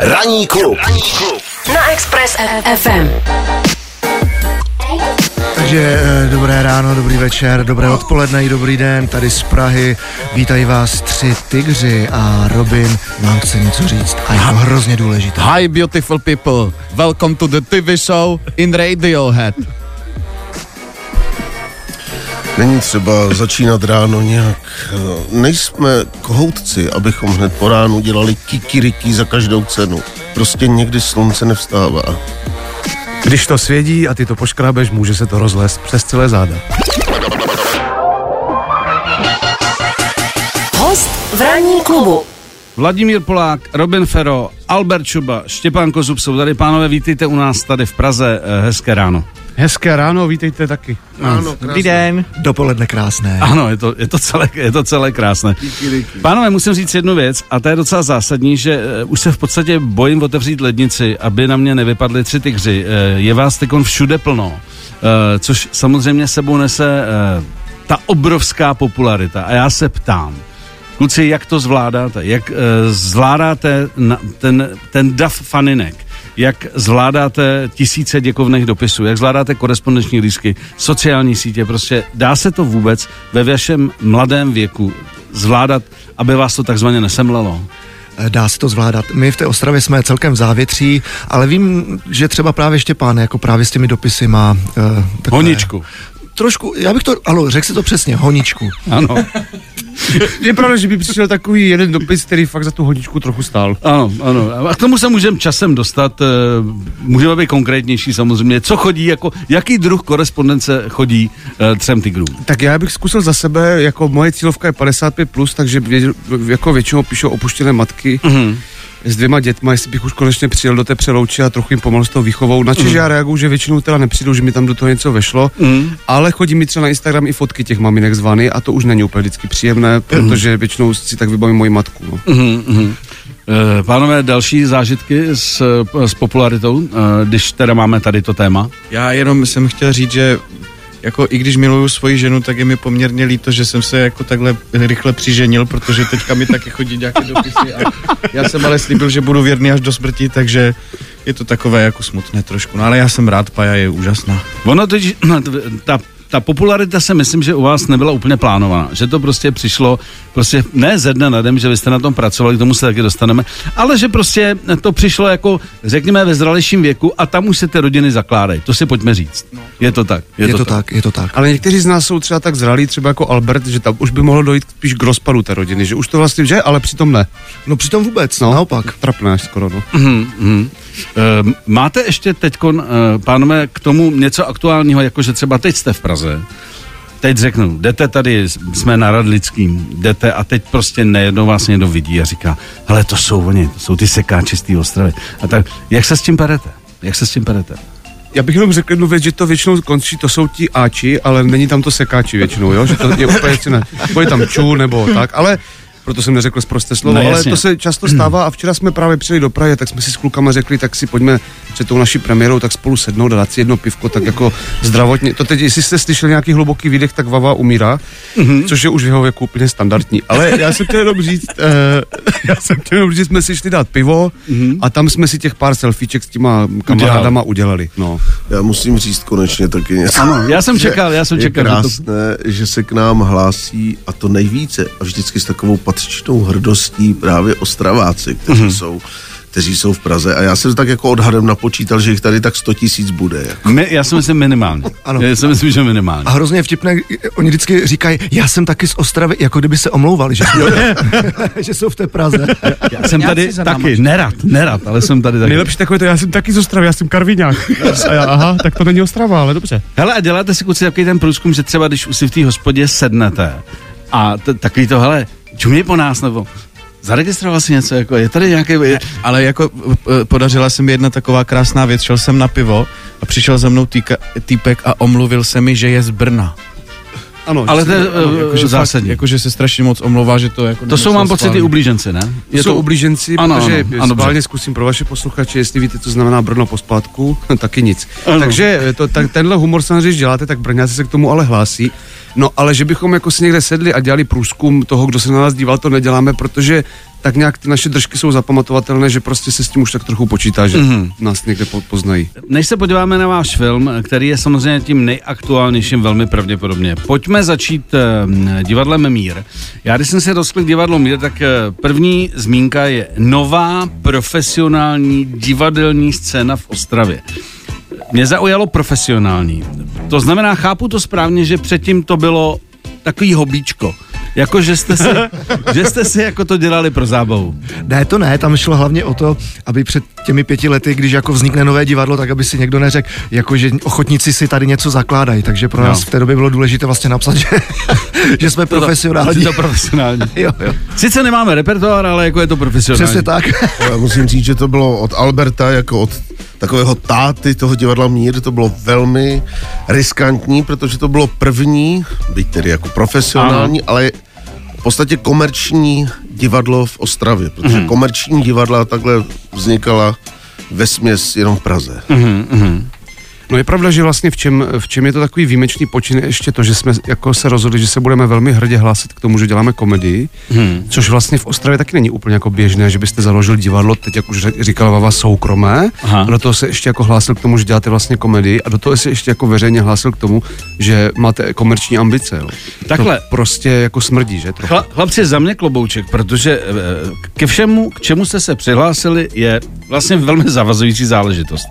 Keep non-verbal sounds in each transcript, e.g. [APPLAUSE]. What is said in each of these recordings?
Ranní klub. Na Express FM. Takže eh, dobré ráno, dobrý večer, dobré odpoledne i dobrý den, tady z Prahy. Vítají vás tři tygři a Robin vám chce něco říct a je to hrozně důležité. Hi beautiful people, welcome to the TV show in Radiohead. Není třeba začínat ráno nějak. eh, Nejsme kohoutci, abychom hned po ránu dělali kikiriki za každou cenu. Prostě někdy slunce nevstává. Když to svědí a ty to poškrábeš, může se to rozlézt přes celé záda. Host v ranní klubu. Vladimír Polák, Robin Fero, Albert Čuba, Štěpán Kozub jsou tady. Pánové, vítejte u nás tady v Praze. Eh, Hezké ráno. Hezké ráno, vítejte taky. Ano, Dobrý den. Dopoledne krásné. Ano, je to, je to, celé, je to celé krásné. Pánové, musím říct jednu věc, a to je docela zásadní, že uh, už se v podstatě bojím otevřít lednici, aby na mě nevypadly tři tygři. Uh, je vás teď všude plno, uh, což samozřejmě sebou nese uh, ta obrovská popularita. A já se ptám, kluci, jak to zvládáte? Jak uh, zvládáte na, ten, ten dav faninek? jak zvládáte tisíce děkovných dopisů, jak zvládáte korespondenční lístky, sociální sítě, prostě dá se to vůbec ve vašem mladém věku zvládat, aby vás to takzvaně nesemlelo? Eh, Dá se to zvládat. My v té Ostravě jsme celkem v závětří, ale vím, že třeba právě Štěpán jako právě s těmi dopisy má uh, takové, Honičku. Trošku, já bych to, ano, řekl si to přesně, honičku. Ano, Je pravda, že by přišel takový jeden dopis, který fakt za tu hodičku trochu stál. ano, ano. A k tomu se můžeme časem dostat, eh, můžeme být konkrétnější samozřejmě. Co chodí, jako, jaký druh korespondence chodí eh, třem tigrům? Tak já bych zkusil za sebe, jako moje cílovka je 55+, plus, takže vě, jako většinou píšou opuštěné matky Mhm. S dvěma dětma, jestli bych už konečně přijel do té přelouči a trochu jim pomohl s tou výchovou. Na Čež já reaguju, že většinou teda nepřijdu, že mi tam do toho něco vešlo, Mhm. ale chodí mi třeba na Instagram i fotky těch maminek zvany a to už není úplně vždycky příjemné, protože většinou si tak vybavím moji matku. No. Mhm, mhm. Eh, Pánové, další zážitky s, s popularitou, eh, když teda máme tady to téma? Já jenom jsem chtěl říct, že jako i když miluju svoji ženu, tak je mi poměrně líto, že jsem se jako takhle rychle přiženil, protože teďka mi taky chodí nějaké dopisy a já jsem ale slíbil, že budu věrný až do smrti, takže je to takové jako smutné trošku. No ale já jsem rád, Paja je úžasná. Ono teď, [CLEARS THROAT] ta, ta popularita se myslím, že u vás nebyla úplně plánovaná, že to prostě přišlo prostě ne ze dne na den, že vy jste na tom pracovali, k tomu se taky dostaneme, ale že prostě to přišlo jako, řekněme, ve zralejším věku a tam už se ty rodiny zakládají. To si pojďme říct. Je to tak. Je, to tak, je to tak. Ale někteří z nás jsou třeba tak zralí, třeba jako Albert, že tam už by mohlo dojít spíš k rozpadu té rodiny, že už to vlastně, že, ale přitom ne. No přitom vůbec, No, naopak. Trapné až skoro, no. Mhm, mhm. Eh, Máte ještě teď, pánové, k tomu něco aktuálního, jako že třeba teď jste v Praze, teď řeknu, jdete tady, jsme na Radlickým, jdete a teď prostě nejednou vás někdo vidí a říká, hele, to jsou oni, to jsou ty sekáči z té ostravy. A tak, jak se s tím perete? Jak se s tím perete? Já bych jenom řekl jednu věc, že to většinou končí, to jsou ti áči, ale není tam to sekáči většinou, jo? že to je úplně. Nebo je tam čů nebo tak, ale proto jsem neřekl zprosté slovo, No, ale jasně. to se často stává a včera jsme právě přijeli do Prahy, tak jsme si s klukama řekli, tak si pojďme před tou naší premiérou tak spolu sednout a dát si jedno pivko, tak jako zdravotně. To teď, jestli jste slyšeli nějaký hluboký výdech, tak Vava umírá, mm-hmm. což je už v jeho věku úplně standardní. Ale já jsem chtěl jenom říct, uh, [LAUGHS] já jsem chtěl jenom říct, že jsme si šli dát pivo mm-hmm. a tam jsme si těch pár selfieček s těma kamarádama udělali. No. Já musím říct konečně taky něco. Ano, já jsem čekal, já jsem je čekal, že to- krásné, že se k nám hlásí a to nejvíce a vždycky s takovou patřičnou hrdostí právě Ostraváci, kteří Mhm. mm-hmm. jsou kteří jsou v Praze. A já jsem tak jako odhadem napočítal, že jich tady tak 100 tisíc bude. Jako. My, já si myslím minimálně. Ano. Já si myslím, že minimálně. A hrozně vtipné, oni vždycky říkají, já jsem taky z Ostravy, jako kdyby se omlouvali, že, [LAUGHS] že jsou v té Praze. Já jsem tady taky, nerad, nerad, ale jsem tady taky. Nejlepší takové to, já jsem taky z Ostravy, já jsem Karviňák. A já, aha, tak to není Ostrava, ale dobře. Hele, a děláte si kluci takový ten průzkum, že třeba když už si v té hospodě sednete a t- takový to, hele, čumě po nás, nebo zaregistroval si něco, jako je tady nějaký... Je, Ale jako eh, podařila se mi jedna taková krásná věc, šel jsem na pivo a přišel za mnou týka, týpek a omluvil se mi, že je z Brna. Ano, ale to je eh, jakože zásadní. Jako, Jakože se strašně moc omlouvá, že to jako to jsou, mám pocit, i ublíženci, ne? Je to ublíženci, Ano, protože ano, ano, schválně zkusím pro vaše posluchače, jestli víte, co znamená Brno po splátku, [LAUGHS] taky nic. Ano. Takže eh, to, tak, tenhle humor samozřejmě, když děláte, tak Brňáci se k tomu ale hlásí. No ale že bychom jako si někde sedli a dělali průzkum toho, kdo se na nás díval, to neděláme, protože tak nějak ty naše držky jsou zapamatovatelné, že prostě se s tím už tak trochu počítá, že mm-hmm. nás někde po- poznají. Než se podíváme na váš film, který je samozřejmě tím nejaktuálnějším velmi pravděpodobně, pojďme začít eh, divadlem Mír. Já když jsem se dostal k divadlu Mír, tak eh, první zmínka je nová profesionální divadelní scéna v Ostravě. Mě zaujalo profesionální. To znamená, chápu to správně, že předtím to bylo takový hobíčko. Jako, že jste si, že jste si jako to dělali pro zábavu. Ne, to ne, tam šlo hlavně o to, aby před těmi pěti lety, když jako vznikne nové divadlo, tak aby si někdo neřekl, jako že ochotníci si tady něco zakládají, takže pro No. nás v té době bylo důležité vlastně napsat, že, [LAUGHS] že jsme profesionální. Je to profesionální. Jo, jo. Sice nemáme repertoár, ale jako je to profesionální. Přesně tak. Já musím říct, že to bylo od Alberta, jako od takového táty toho divadla Mír, to bylo velmi riskantní, protože to bylo první, byť tedy jako profesionální, ano. ale v podstatě komerční divadlo v Ostravě, protože hmm. komerční divadla takhle vznikala ve směs jenom v Praze. No je pravda, že vlastně v čem, v čem je to takový výjimečný počin je ještě to, že jsme jako se rozhodli, že se budeme velmi hrdě hlásit k tomu, že děláme komedii, hmm. což vlastně v Ostravě taky není úplně jako běžné, že byste založil divadlo, teď jak už řek- říkal Vava, soukromé, Aha. a do toho se ještě jako hlásil k tomu, že děláte vlastně komedii a do toho se ještě jako veřejně hlásil k tomu, že máte komerční ambice. Jo. Takhle. To prostě jako smrdí, že? Trochu. Chla, chlapci, za mě klobouček, protože eh, ke všemu, k čemu jste se přihlásili, je vlastně velmi zavazující záležitost.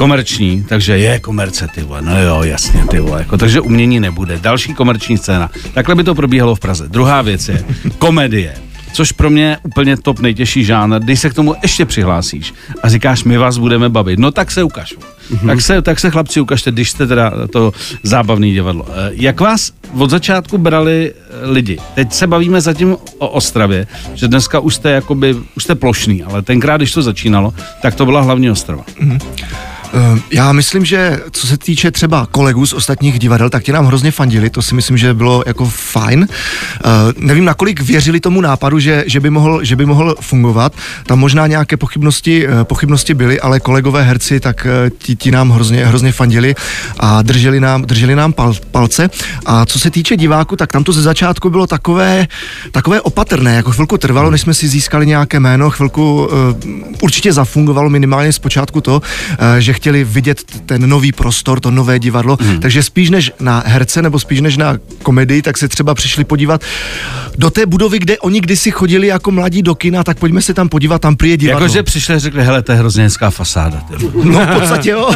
Komerční, takže je komerce, ty vole, no jo, jasně, ty vole, jako, takže umění nebude. Další komerční scéna. Takhle by to probíhalo v Praze. Druhá věc je komedie. Což pro mě je úplně top nejtěžší žánr, když se k tomu ještě přihlásíš a říkáš, my vás budeme bavit, no tak se ukaž. Mm-hmm. Tak, se, tak se chlapci ukažte, když jste teda to zábavný divadlo. Eh, Jak vás od začátku brali eh, lidi? Teď se bavíme zatím o Ostravě, že dneska už jste jakoby, už jste plošný, ale tenkrát, když to začínalo, tak to byla hlavně Ostrava. Eh, Já myslím, že co se týče třeba kolegů z ostatních divadel, tak ti nám hrozně fandili, to si myslím, že bylo jako fajn. Uh, nevím, nakolik věřili tomu nápadu, že, že, by mohl, že by mohl fungovat. Tam možná nějaké pochybnosti, eh, pochybnosti byly, ale kolegové herci, tak eh, ti, ti nám hrozně, hrozně fandili a drželi nám, drželi nám pal, palce. A co se týče diváku, tak tam to ze začátku bylo takové, takové opatrné, jako chvilku trvalo, než jsme si získali nějaké jméno, chvilku určitě zafungovalo minimálně zpočátku to, že chtěli vidět ten nový prostor, to nové divadlo, hmm. takže spíš než na herce nebo spíš než na komedii, tak se třeba přišli podívat do té budovy, kde oni kdysi chodili jako mladí do kina, tak pojďme se tam podívat, tam prý je divadlo. Jakože přišli a řekli, hele, to je hrozně hezká fasáda. Ty. vole. No v podstatě jo.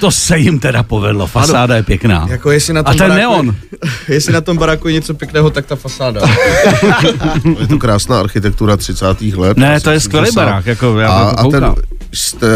To se jim teda povedlo, fasáda je pěkná. Jako jestli na A tom ten baráku, neon. [LAUGHS] Jestli na tom baráku je něco pěkného, tak ta fasáda. [LAUGHS] Je to krásná architektura 30. let. Ne, to je skvělý 80. barák, jako já a, to a ten, jste,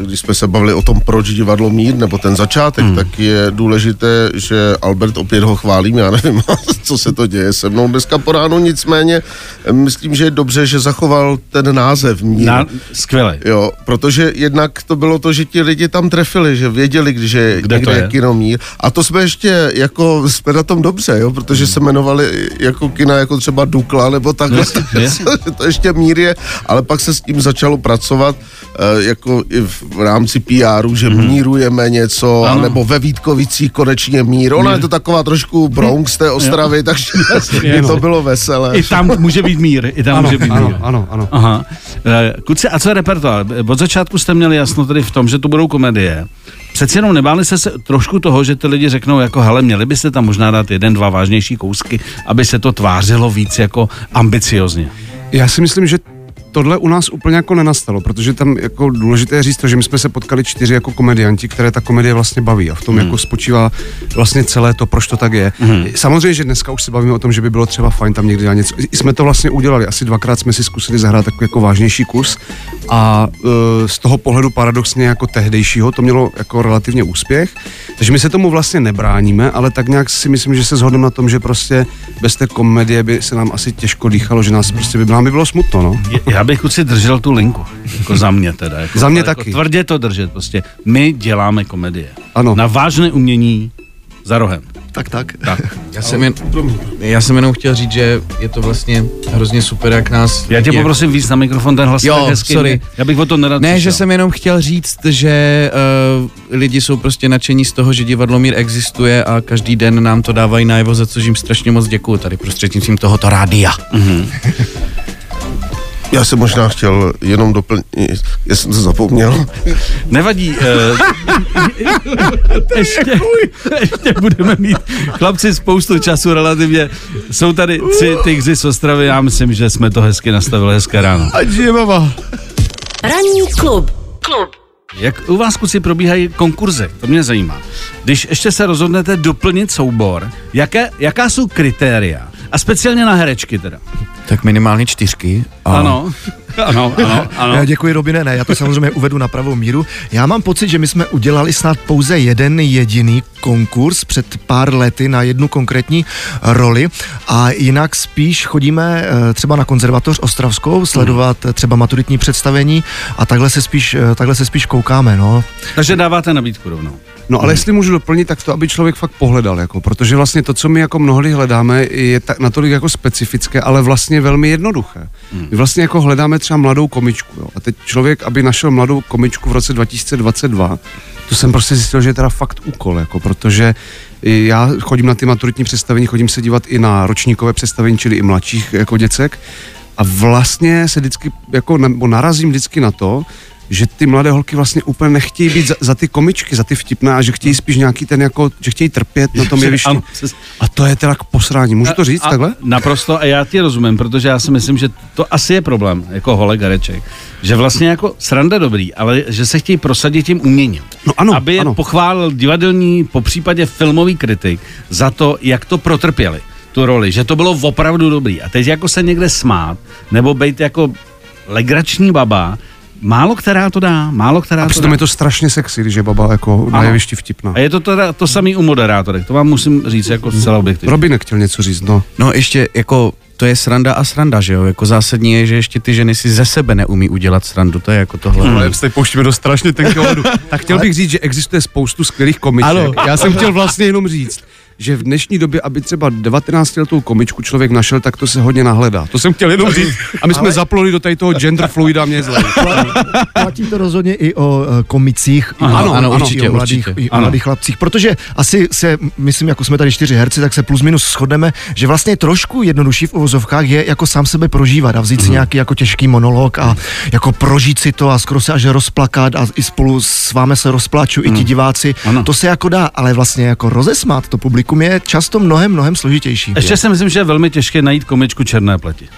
když jsme se bavili o tom, proč divadlo Mír, nebo ten začátek, hmm. tak je důležité, že Albert opět ho chválím, já nevím, [LAUGHS] co se to děje se mnou dneska po ránu, nicméně eh, myslím, že je dobře, že zachoval ten název Mír. Na, skvělý. Jo, protože jednak to bylo to, že ti lidi tam trefili, že věděli, když je, Kde někde to je? je kino Mír. A to jsme ještě, jako, jsme na tom dobře, jo, protože se jmenovali jako kina, jako třeba Dukla, nebo takhle, Jasně, jasně. [LAUGHS] to ještě Mír je, ale pak se s tím začalo pracovat, eh, jako i v rámci PRu, že mírujeme něco. Ano. nebo ve Vítkovicích konečně mír. Ona je to taková trošku Bronx té Ostravy, takže [LAUGHS] [LAUGHS] i to bylo veselé. I tam může být mír, i tam Ano, může být mír. ano, ano, ano. Aha. Eh, Kuci, a co je repertoár? Od začátku jste měli jasno tedy v tom, že to budou komedie. Přeci jenom nebáli jste se trošku toho, že ty lidi řeknou jako, hele, měli byste tam možná dát jeden, dva vážnější kousky, aby se to tvářilo víc jako ambiciozně. Já si myslím, že tohle u nás úplně jako nenastalo, protože tam jako důležité je říct to, že my jsme se potkali čtyři jako komedianti, které ta komedie vlastně baví a v tom hmm. jako spočívá vlastně celé to, proč to tak je. Hmm. Samozřejmě, že dneska už se bavíme o tom, že by bylo třeba fajn tam někdy dělat něco. I jsme to vlastně udělali, asi dvakrát jsme si zkusili zahrát takový jako vážnější kus a uh, z toho pohledu paradoxně jako tehdejšího to mělo jako relativně úspěch. Takže my se tomu vlastně nebráníme, ale tak nějak si myslím, že se shodneme na tom, že prostě bez té komedie by se nám asi těžko dýchalo, že nás prostě by, nám by bylo smutno, no. Je- Já bych si držel tu linku, jako za mě teda. Jako, Za mě jako taky. Tvrdě to držet, prostě. My děláme komedie. Ano. Na vážné umění za rohem. tak, tak. Tak. Já jsem, jen, já jsem jenom chtěl říct, že je to vlastně hrozně super, jak nás... Já tě poprosím víc na mikrofon, ten hlas je Jo, hezký. sorry. Já bych o to nerad Ne, přišel. že jsem jenom chtěl říct, že uh, lidi jsou prostě nadšení z toho, že divadlo Mír existuje a každý den nám to dávají najevo, za což jim strašně moc děkuju tady prostřednictvím tohoto rádia. Já jsem možná chtěl jenom doplnit, já jsem to zapomněl. Nevadí. Uh, [LAUGHS] ještě, ještě budeme mít chlapci spoustu času relativně. Jsou tady tři tygři z Ostravy, já myslím, že jsme to hezky nastavili, hezké ráno. Ať žije baba. Ranní klub. Klub. Jak u vás, kluci, probíhají konkurzy? To mě zajímá. Když ještě se rozhodnete doplnit soubor, jaké, jaká jsou kritéria? A speciálně na herečky teda. Tak minimálně čtyřky. A Ano, ano, ano, ano. Já děkuji, Robine, ne, já to samozřejmě uvedu na pravou míru. Já mám pocit, že my jsme udělali snad pouze jeden jediný konkurs před pár lety na jednu konkrétní roli a jinak spíš chodíme eh, třeba na konzervatoř Ostravskou sledovat eh, třeba maturitní představení a takhle se spíš, eh, takhle se spíš koukáme, no. Takže dáváte nabídku rovnou. No ale jestli můžu doplnit, tak to, aby člověk fakt pohledal, jako, protože vlastně to, co my jako mnohdy hledáme, je tak, natolik jako specifické, ale vlastně velmi jednoduché. My vlastně jako hledáme třeba mladou komičku, jo, a teď člověk, aby našel mladou komičku v roce 2022, to jsem prostě zjistil, že je teda fakt úkol, jako, protože já chodím na ty maturitní představení, chodím se dívat i na ročníkové představení, čili i mladších jako děcek, a vlastně se vždycky, jako, nebo narazím vždycky na to, že ty mladé holky vlastně úplně nechtějí být za, za ty komičky, za ty vtipné, a že chtějí spíš nějaký ten jako, že chtějí trpět na tom [LAUGHS] jevišti. A to je teda k posrání. Můžu to říct a, takhle? Naprosto a já ti rozumím, protože já si myslím, že to asi je problém, jako holek hereček, že vlastně jako sranda dobrý, ale že se chtějí prosadit tím uměním. No ano, Aby ano. pochválil divadelní, po případě filmový kritik za to, jak to protrpěli tu roli, že to bylo opravdu dobrý. A teď jako se někde smát, nebo být jako legrační baba, málo která to dá, málo která A to dá. je to strašně sexy, když je baba jako na jevišti vtipná. A je to teda to samý u moderátorek, to vám musím říct jako zcela objektivně. Robinek chtěl něco říct, no. No ještě jako to je sranda a sranda, že jo? Jako zásadní je, že ještě ty ženy si ze sebe neumí udělat srandu, to je jako tohle. Ale se pouštíme do strašně tenkého ledu. [LAUGHS] Tak chtěl bych říct, že existuje spoustu skvělých komiček. Ano. Já jsem chtěl vlastně jenom říct, že v dnešní době, aby třeba 19 letou komičku člověk našel, tak to se hodně nahledá. To jsem chtěl jenom říct. A my jsme Ale... zapluli do tady toho gender fluida mě zle. Platí to rozhodně i o eh, komicích, Ano, o- ano, ano, určitě, i o mladých, určitě. i o Ano. mladých chlapcích, protože asi se, myslím, jako jsme tady čtyři herci, tak se plus minus shodneme, že vlastně trošku jednodušší v uvozovkách je jako sám sebe prožívat a vzít si nějaký jako těžký monolog a jako prožít si to a skoro se až rozplakat a i spolu s vámi se rozplaču i ti diváci. Ano. To se jako dá, ale vlastně jako rozesmát to publikum je často mnohem, mnohem složitější. Ještě si myslím, že je velmi těžké najít komičku černé pleti.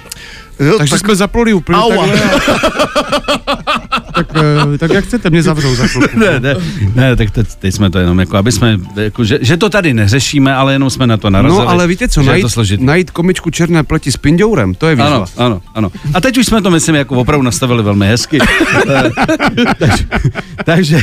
Jo, Takže tak, jsme zapluli úplně Aua. takhle. [LAUGHS] tak, eh, tak jak chcete, mě zavřou za chvilku. [LAUGHS] Ne, ne, ne, tak teď, teď jsme to jenom jako, aby jsme, jako, že, že, to tady neřešíme, ale jenom jsme na to narazili. No ale víte co, najít, najít komičku černé pleti s pindourem, to je výzva. Ano, ano, ano. A teď už jsme to, myslím, jako opravdu nastavili velmi hezky. [LAUGHS] Eh, takže, takže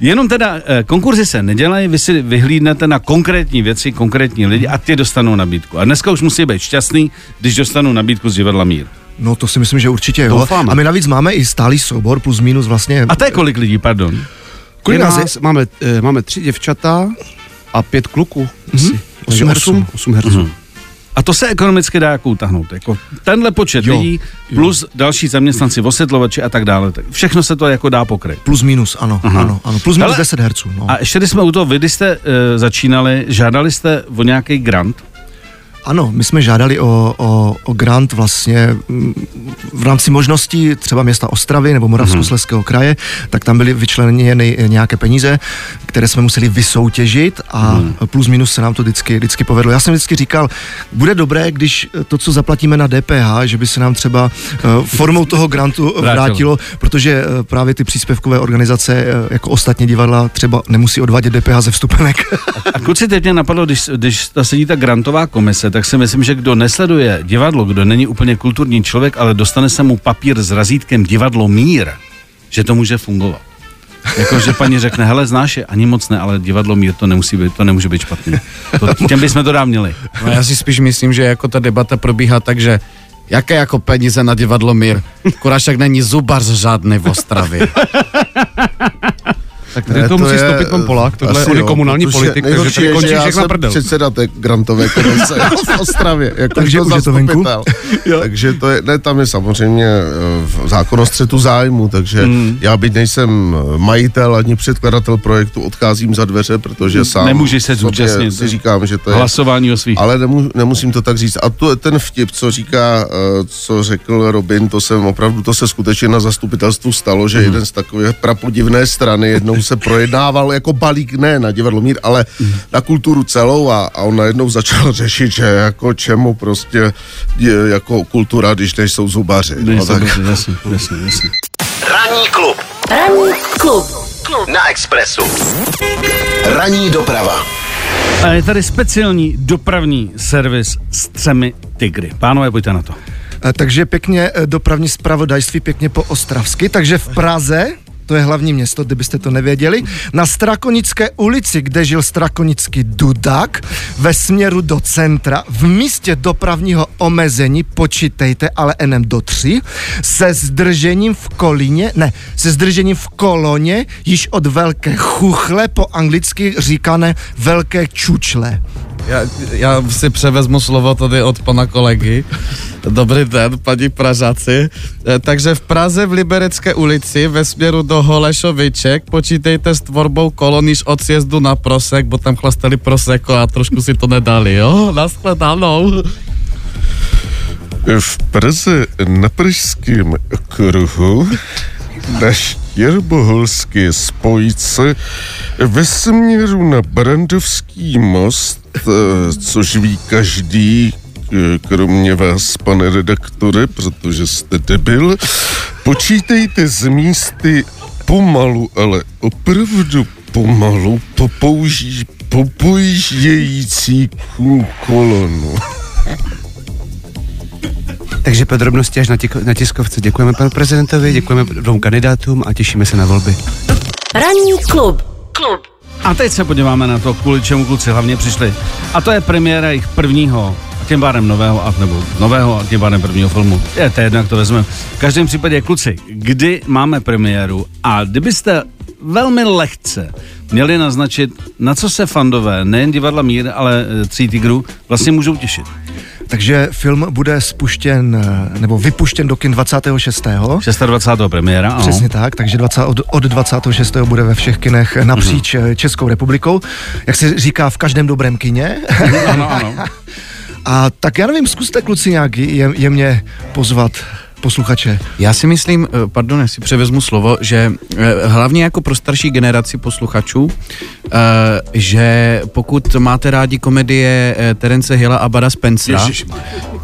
jenom teda eh, konkurzy se nedělají, vy si vyhlídnete na konkrétní věci, konkrétní lidi a ty dostanou nabídku. A dneska už musí být šťastný, když dostanou nabídku z divadla Mír. No to si myslím, že určitě jo. Doufáme. A my navíc máme i stálý soubor plus minus vlastně. A to je kolik lidí, pardon? kolik Je nás je? nás, máme, eh, máme tři děvčata a pět kluků. Mm-hmm. Osm Osm, herců. osm, herců. Mm-hmm. A to se ekonomicky dá jako utáhnout. Jako tenhle počet Jo, lidí plus další zaměstnanci, osvětlovači a tak dále. Tak všechno se to jako dá pokryt. Plus minus, ano, Aha. ano, ano. Plus minus Hele, 10 herců. No. A ještě když jsme u toho, vy když jste uh, začínali, žádali jste o nějaký grant? Ano, my jsme žádali o, o, o grant vlastně mm, v rámci možností třeba města Ostravy nebo Moravskoslezského kraje, tak tam byly vyčleněny nějaké peníze, které jsme museli vysoutěžit a plus minus se nám to vždycky, vždycky povedlo. Já jsem vždycky říkal, bude dobré, když to, co zaplatíme na DPH, že by se nám třeba eh, formou toho grantu [LAUGHS] Vrátilo. protože eh, právě ty příspěvkové organizace eh, jako ostatní divadla třeba nemusí odvádět DPH ze vstupenek. A kluci, teď mě napadlo, když, když ta sedí ta grantová komise, tak si myslím, že kdo nesleduje divadlo, kdo není úplně kulturní člověk, ale dostane se mu papír s razítkem divadlo mír, že to může fungovat. Jako, že paní řekne, hele, znáš je, ani moc ne, ale divadlo mír to nemusí být, to nemůže být špatný. To, těm bychom to dám měli. No já si spíš myslím, že jako ta debata probíhá tak, že jaké jako peníze na divadlo Mír? Kurašek není zubař žádný v Ostravě. Tak tady Ne, to, musí je, stopit pan Polák, tohle on je jo, komunální protože politik, takže nejhorší tady je, končí všechna prdel. předseda té grantové komise [LAUGHS] v Ostravě. Jako Takže už je to venku? [LAUGHS] takže to je, ne, tam je samozřejmě eh, zákon o střetu zájmu, takže Hmm. já byť nejsem majitel ani předkladatel projektu, odcházím za dveře, protože sám Nemůžeš se zúčastnit. si říkám, že to je Hlasování o svých. ale nemu, nemusím to tak říct. A to, ten vtip, co říká, eh, co řekl Robin, to jsem opravdu, to se skutečně na zastupitelstvu stalo, že jeden z takové prapodivné strany jednou se projednával jako balík, ne na divadlo mír, ale na kulturu celou a, a on najednou začal [LAUGHS] řešit, že jako čemu prostě je jako kultura, když nejsou zubaři. No, Nejsou tak, dobře, jasně, jasně, jasně. Ranní klub. Ranní klub. Klub na Expressu. Ranní doprava. A je tady speciální dopravní servis s třemi tygry. Pánové, pojďte na to. Eh, Takže pěkně eh, dopravní zpravodajství, pěkně po ostravsky. Takže v Praze, to je hlavní město, kdybyste to nevěděli, na Strakonické ulici, kde žil strakonický Dudák, ve směru do centra, v místě dopravního omezení, počítejte, ale enem do tři, se zdržením v Kolíně, ne, se zdržením v koloně, již od velké chuchle, po anglicky říkané velké čučle. Já, já si převezmu slovo tady od pana kolegy. Dobrý den, paní Pražáci. Eh, Takže v Praze v Liberecké ulici ve směru do Holešoviček počítejte s tvorbou kolon od sjezdu na Prosek, bo tam chlastali Proseko a trošku si to nedali, jo? Naschledanou. v Praze na pražském kruhu na Štěrboholské spojce ve směru na Brandovský most, eh, což ví každý, eh, kromě vás, pane redaktore, protože jste debil, počítejte z místy pomalu, ale opravdu pomalu popouží, popoužějící kolonu. Takže podrobnosti až na, tiko, na tiskovce. Děkujeme panu prezidentovi, děkujeme dvou kandidátům a těšíme se na volby. Ranní klub. Klub. A teď se podíváme na to, kvůli čemu kluci hlavně přišli. A to je premiéra jejich prvního, a tím pádem nového, a nebo nového, a tím pádem prvního filmu. Je to jedno, jak to vezmeme. V každém případě, kluci, kdy máme premiéru a kdybyste velmi lehce měli naznačit, na co se fandové, nejen divadla Mír, ale e, Tří tigrů, vlastně můžou těšit. Takže film bude spuštěn, eh, nebo vypuštěn do kin 26. 26. premiéra, ano. Přesně tak, takže 20, od, od 26. bude ve všech kinech napříč mm-hmm. Českou republikou. Jak se říká, v každém dobrém kině. ano, ano. [LAUGHS] A tak já nevím, zkuste kluci nějak je, jemně pozvat posluchače. Já si myslím, eh, pardon, já si převezmu slovo, že eh, hlavně jako pro starší generaci posluchačů, eh, že pokud máte rádi komedie Terence Hilla a Bada Spencera,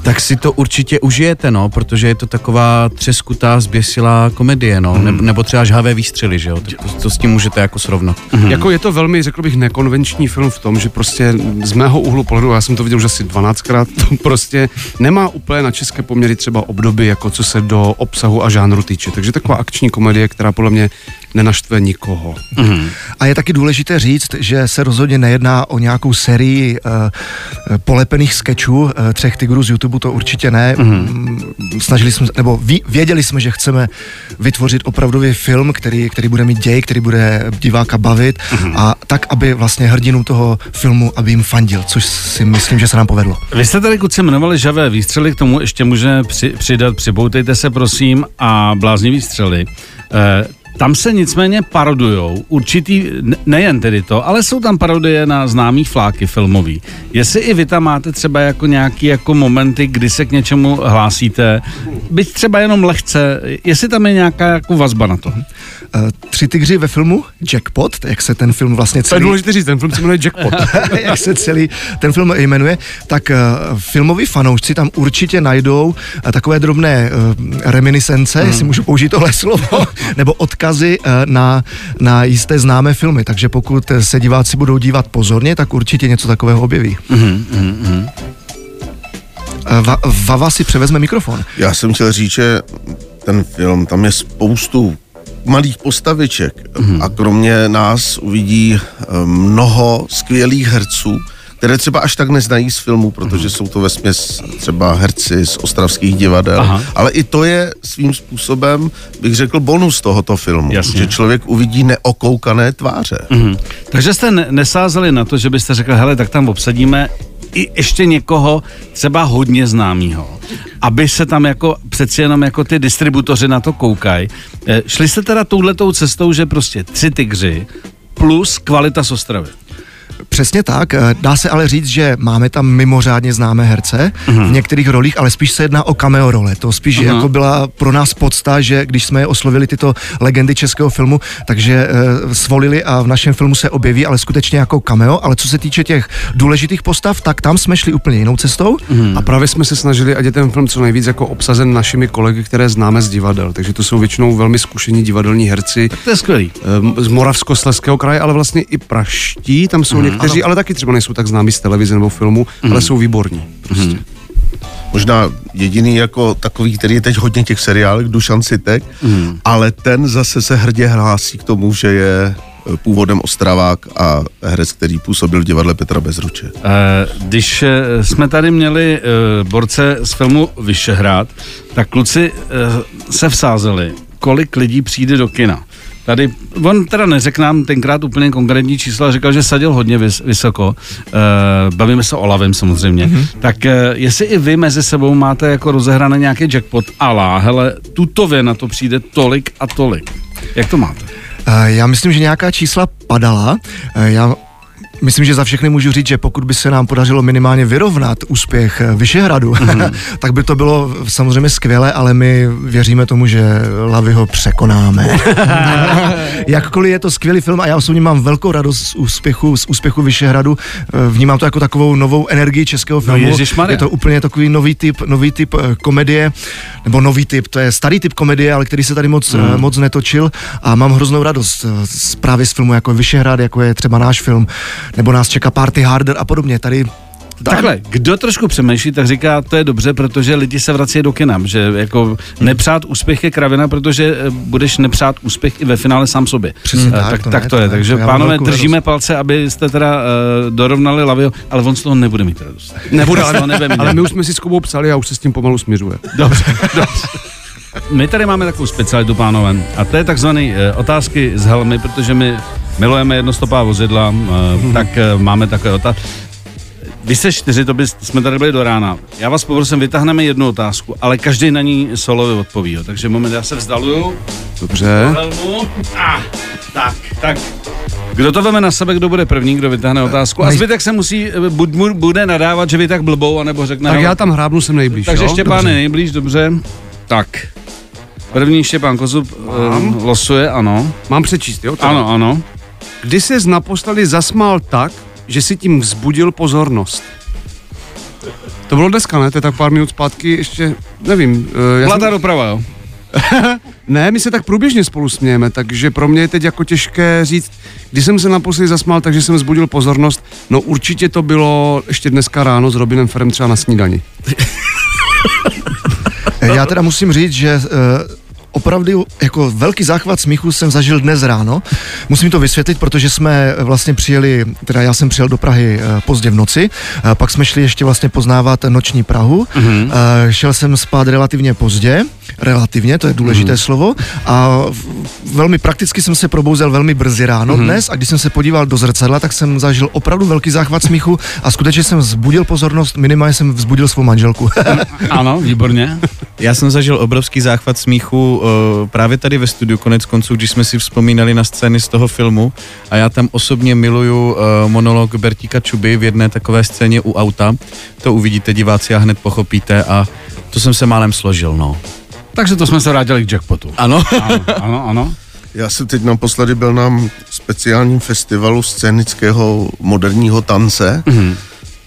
tak si to určitě užijete, no, protože je to taková třeskutá, zběsilá komedie, no, ne, nebo třeba žhavé výstřely, že jo, tak to, to s tím můžete jako srovnat. Hmm. Jako je to velmi, řekl bych, nekonvenční film v tom, že prostě z mého úhlu pohledu, já jsem to viděl už asi 12krát, [LAUGHS] to prostě nemá úplně na české poměry třeba období, jako co se do obsahu a žánru týče. Takže taková akční komedie, která podle mě nenaštve nikoho. A je taky důležité říct, že se rozhodně nejedná o nějakou sérii uh, polepených sketchů uh, třech tigrů z YouTube, to určitě ne. Mm. Snažili jsme, nebo ví, věděli jsme, že chceme vytvořit opravdový film, který, který bude mít děj, který bude diváka bavit a tak, aby vlastně hrdinu toho filmu, aby jim fandil, což si myslím, že se nám povedlo. Vy jste tady kluci jmenovali žavé výstřely, k tomu ještě můžeme při, přidat, přiboutejte se prosím a bláznivý střely. E, tam se nicméně parodujou určitý, ne- nejen tedy to, ale jsou tam parodie na známý fláky filmový. Jestli i vy tam máte třeba jako nějaký jako momenty, kdy se k něčemu hlásíte, byť třeba jenom lehce, jestli tam je nějaká jako vazba na to. Uh, tři tygři ve filmu Jackpot, jak se ten film vlastně To je celý... důležité říct, ten film se jmenuje Jackpot. [LAUGHS] jak se celý ten film jmenuje, tak uh, filmoví fanoušci tam určitě najdou uh, takové drobné reminiscence, hmm. jestli můžu použít tohle slovo, [LAUGHS] nebo odkazy na, na jisté známé filmy. Takže pokud eh, se diváci budou dívat pozorně, tak určitě něco takového objeví. Mm-hmm, mm-hmm. Va, Vava si převezme mikrofon. Já jsem chtěl říct, že ten film, tam je spoustu malých postaviček mm-hmm. a kromě nás uvidí eh, mnoho skvělých herců, které třeba až tak neznají z filmu, protože jsou to vesměs třeba herci z ostravských divadel, Aha. ale i to je svým způsobem, bych řekl, bonus tohoto filmu, Jasně. že člověk uvidí neokoukané tváře. Mhm. Takže jste ne- nesázeli na to, že byste řekl, hele, tak tam obsadíme i ještě někoho třeba hodně známýho, aby se tam jako přeci jenom jako ty distributoři na to koukají. Eh, Šli jste teda touhletou cestou, že prostě tři tygři plus kvalita z Ostravy. Přesně tak. eh, Dá se ale říct, že máme tam mimořádně známé herce v některých rolích, ale spíš se jedná o cameo role. To spíš Aha. jako byla pro nás podsta, že když jsme je oslovili tyto legendy českého filmu, takže uh, svolili a v našem filmu se objeví, ale skutečně jako cameo. Ale co se týče těch důležitých postav, tak tam jsme šli úplně jinou cestou. A právě jsme se snažili, ať je ten film co nejvíc jako obsazen našimi kolegy, které známe z divadel. Takže to jsou většinou velmi zkušení divadelní herci To je skvělý. ehm, z Moravskoslezského kraje, ale vlastně i praští, tam jsou někteří, ale taky třeba nejsou tak známí z televize nebo filmu, ale jsou výborní. Prostě. Možná jediný jako takový, který je teď hodně těch seriálech, Dušan Sitek, Mhm. ale ten zase se hrdě hlásí k tomu, že je eh, původem Ostravák a herec, který působil v divadle Petra Bezruče. Eh, Když eh, jsme tady měli eh, borce z filmu Vyšehrad, tak kluci se vsázeli, kolik lidí přijde do kina. Tady, on teda neřekl nám tenkrát úplně konkrétní čísla, říkal, že sadil hodně vys, vysoko. E, bavíme se o lavem samozřejmě. Mm-hmm. Tak e, jestli i vy mezi sebou máte jako rozehrané nějaký jackpot, alá, hele, tutově na to přijde tolik a tolik. Jak to máte? Eh, Já myslím, že nějaká čísla padala. Já Myslím, že za všechny můžu říct, že pokud by se nám podařilo minimálně vyrovnat úspěch eh, Vyšehradu, mm. [LAUGHS] tak by to bylo samozřejmě skvělé, ale my věříme tomu, že Lavy ho překonáme. [LAUGHS] Jakkoliv je to skvělý film a já osobně mám velkou radost z úspěchu, z úspěchu Vyšehradu, eh, vnímám to jako takovou novou energii českého filmu. ježišmarja. je to úplně takový nový typ, nový typ eh, komedie, nebo nový typ, to je starý typ komedie, ale který se tady moc, mm. moc netočil a mám hroznou radost z, právě z filmu jako je Vyšehrad, jako je třeba náš film, nebo nás čeká Party Harder a podobně. Tady Takhle, kdo trošku přemýšlí, tak říká, to je dobře, protože lidi se vrací do kina, že jako nepřát úspěch je kravina, protože eh, budeš nepřát úspěch i ve finále sám sobě. Přesně Eh, tak, tak, to tak ne, to to je, ne, takže to pánové, držíme radost. palce, abyste teda uh, dorovnali Lavio, ale on z toho nebude mít radost. Nebude, ale, nebude mít ale my už jsme si s Kubou psali a už se s tím pomalu směřuje. Dobře, dobře. My tady máme takovou specialitu, pánové, a to je takzvaný uh, otázky z helmy, protože my milujeme jednostopá vozidla, uh, tak uh, máme takové otázky. Vy jste čtyři, to by jsme tady byli do rána. Já vás poprosím, vytáhneme jednu otázku, ale každý na ní solově odpoví. Jo. Takže moment, já se vzdaluju. Dobře. Ah, tak, tak. Kdo to veme na sebe, kdo bude první, kdo vytáhne otázku? A zbytek se musí, eh, buď mu bude nadávat, že vy tak blbou, anebo řekne... Tak hele, já tam hrábnu, jsem nejblíž. takže jo? Štěpán Dobře. je nejblíž, dobře. Tak. První Štěpán Kozub um, losuje, ano. Mám přečíst, jo? Teda. Ano, ano. Kdy ses naposledy zasmál tak, že si tím vzbudil pozornost? To bylo dneska, ne? To je tak pár minut zpátky, ještě, nevím. eh, Já Zlatá jsem, doprava, jo. [LAUGHS] ne, my se tak průběžně spolu smějeme, takže pro mě je teď jako těžké říct, kdy jsem se naposledy zasmál, takže jsem vzbudil pozornost. No určitě to bylo ještě dneska ráno s Robinem Ferem třeba na snídani. [LAUGHS] Já teda musím říct, že uh, opravdu jako velký záchvat smíchu jsem zažil dnes ráno. Musím to vysvětlit, protože jsme vlastně přijeli, teda já jsem přijel do Prahy eh, pozdě v noci, eh, pak jsme šli ještě vlastně poznávat noční Prahu. Mm-hmm. Šel jsem spát relativně pozdě, relativně, to je důležité mm-hmm. slovo, a velmi prakticky jsem se probouzel velmi brzy ráno mm-hmm. dnes a když jsem se podíval do zrcadla, tak jsem zažil opravdu velký záchvat smíchu a skutečně jsem vzbudil pozornost, minimálně jsem vzbudil svou manželku. [LAUGHS] Ano, výborně. Já jsem zažil obrovský záchvat smíchu uh, právě tady ve studiu, konec konců, když jsme si vzpomínali na scény z toho filmu a já tam osobně miluju uh, monolog Bertíka Čuby v jedné takové scéně u auta. To uvidíte diváci a hned pochopíte a to jsem se málem složil, no. Takže to jsme se vrátili k jackpotu. Ano. Ano, ano, ano. Já jsem teď naposledy byl na speciálním festivalu scénického moderního tance mm-hmm.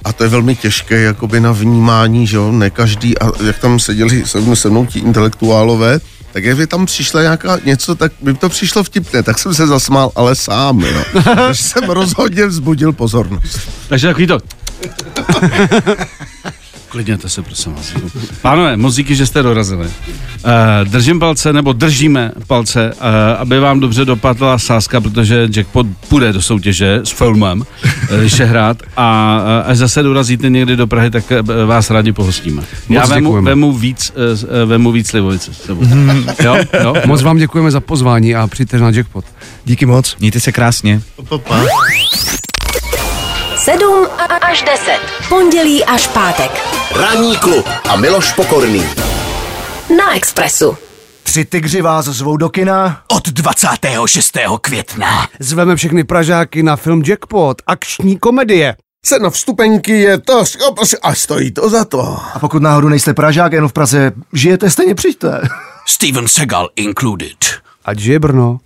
A to je velmi těžké jakoby na vnímání, že jo, ne každý, a jak tam seděli se mnou, se mnou ti intelektuálové, tak jak by tam přišla nějaká něco, tak by to přišlo vtipné, tak jsem se zasmál, ale sám, jo. Takže jsem rozhodně vzbudil pozornost. Takže takový to. [LAUGHS] Klidněte se, prosím vás. Pánové, moc díky, že jste dorazili. Uh, držím palce, nebo držíme palce, uh, aby vám dobře dopadla sázka, protože Jackpot půjde do soutěže s filmem, uh, když je hrát a uh, až zase dorazíte někdy do Prahy, tak uh, vás rádi pohostíme. Já vemu, děkujeme. vemu, víc, uh, vemu víc Slivovice. s sebou. jo, jo, Moc vám děkujeme za pozvání a přijďte na jackpot. Díky moc. Mějte se krásně. 7 až 10. Pondělí až pátek. Ranní klub a Miloš Pokorný. Na Expressu. Tři tygři vás zvou do kina. Od 26. května. Zveme všechny Pražáky na film Jackpot, akční komedie. Cena vstupenky je to a stojí to za to. A pokud náhodou nejste Pražák, jenom v Praze žijete, stejně přijďte. Steven Seagal included. Ať žije Brno.